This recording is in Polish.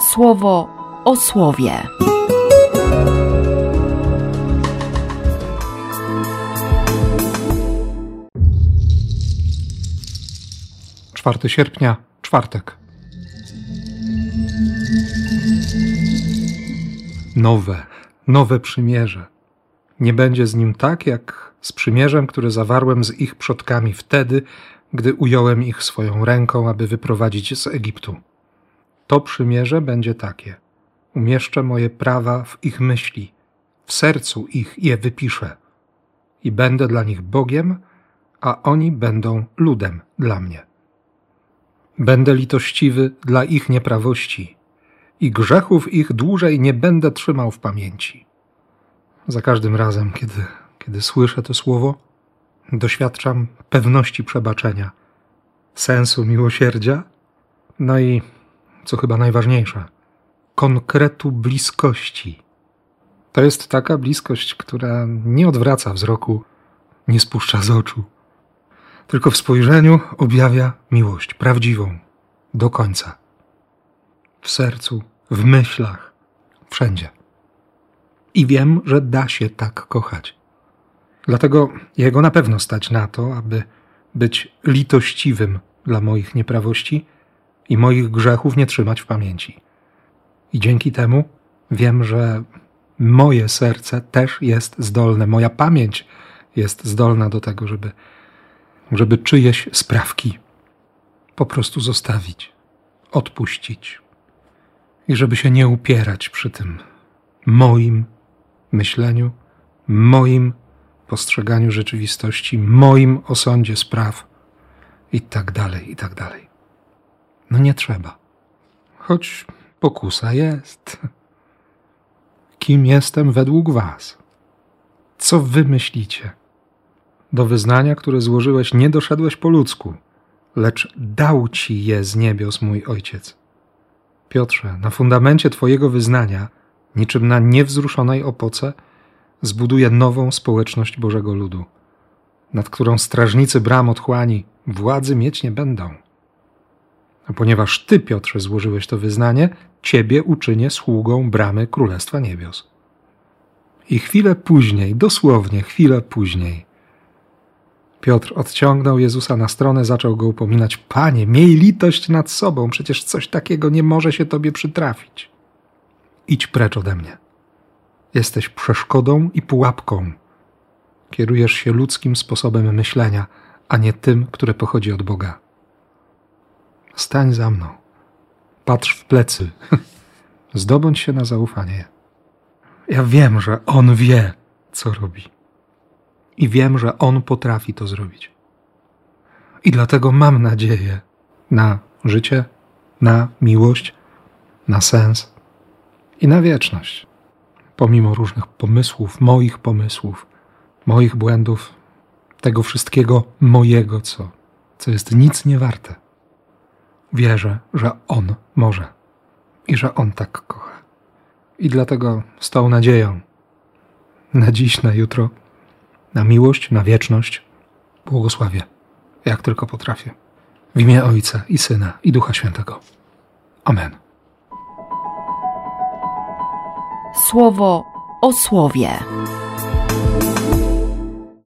słowo o słowie. 4 sierpnia, czwartek. Nowe, nowe przymierze. Nie będzie z nim tak, jak z przymierzem, które zawarłem z ich przodkami wtedy, gdy ująłem ich swoją ręką, aby wyprowadzić z Egiptu. To przymierze będzie takie: umieszczę moje prawa w ich myśli, w sercu ich je wypiszę, i będę dla nich Bogiem, a oni będą ludem dla mnie. Będę litościwy dla ich nieprawości. I grzechów ich dłużej nie będę trzymał w pamięci. Za każdym razem, kiedy, kiedy słyszę to słowo, doświadczam pewności przebaczenia, sensu miłosierdzia, no i, co chyba najważniejsze, konkretu bliskości. To jest taka bliskość, która nie odwraca wzroku, nie spuszcza z oczu tylko w spojrzeniu objawia miłość prawdziwą, do końca. W sercu, w myślach, wszędzie. I wiem, że da się tak kochać. Dlatego Jego na pewno stać na to, aby być litościwym dla moich nieprawości i moich grzechów nie trzymać w pamięci. I dzięki temu wiem, że moje serce też jest zdolne, moja pamięć jest zdolna do tego, żeby żeby czyjeś sprawki po prostu zostawić, odpuścić i żeby się nie upierać przy tym moim myśleniu, moim postrzeganiu rzeczywistości, moim osądzie spraw i tak dalej, i tak dalej. No nie trzeba. Choć pokusa jest. Kim jestem według Was? Co wy myślicie? Do wyznania, które złożyłeś, nie doszedłeś po ludzku, lecz dał ci je z niebios mój Ojciec. Piotrze, na fundamencie Twojego wyznania, niczym na niewzruszonej opoce, zbuduje nową społeczność Bożego Ludu, nad którą strażnicy bram otchłani władzy mieć nie będą. A ponieważ Ty, Piotrze, złożyłeś to wyznanie, Ciebie uczynię sługą bramy Królestwa Niebios. I chwilę później, dosłownie chwilę później, Piotr odciągnął Jezusa na stronę, zaczął go upominać: Panie, miej litość nad sobą, przecież coś takiego nie może się tobie przytrafić. Idź precz ode mnie. Jesteś przeszkodą i pułapką. Kierujesz się ludzkim sposobem myślenia, a nie tym, które pochodzi od Boga. Stań za mną. Patrz w plecy. Zdobądź się na zaufanie. Ja wiem, że On wie, co robi i wiem, że On potrafi to zrobić. I dlatego mam nadzieję na życie, na miłość, na sens i na wieczność. Pomimo różnych pomysłów, moich pomysłów, moich błędów, tego wszystkiego mojego, co, co jest nic nie warte. Wierzę, że On może i że On tak kocha. I dlatego z tą nadzieją na dziś, na jutro na miłość, na wieczność. Błogosławię, jak tylko potrafię. W imię Ojca i Syna i Ducha Świętego. Amen. Słowo o słowie.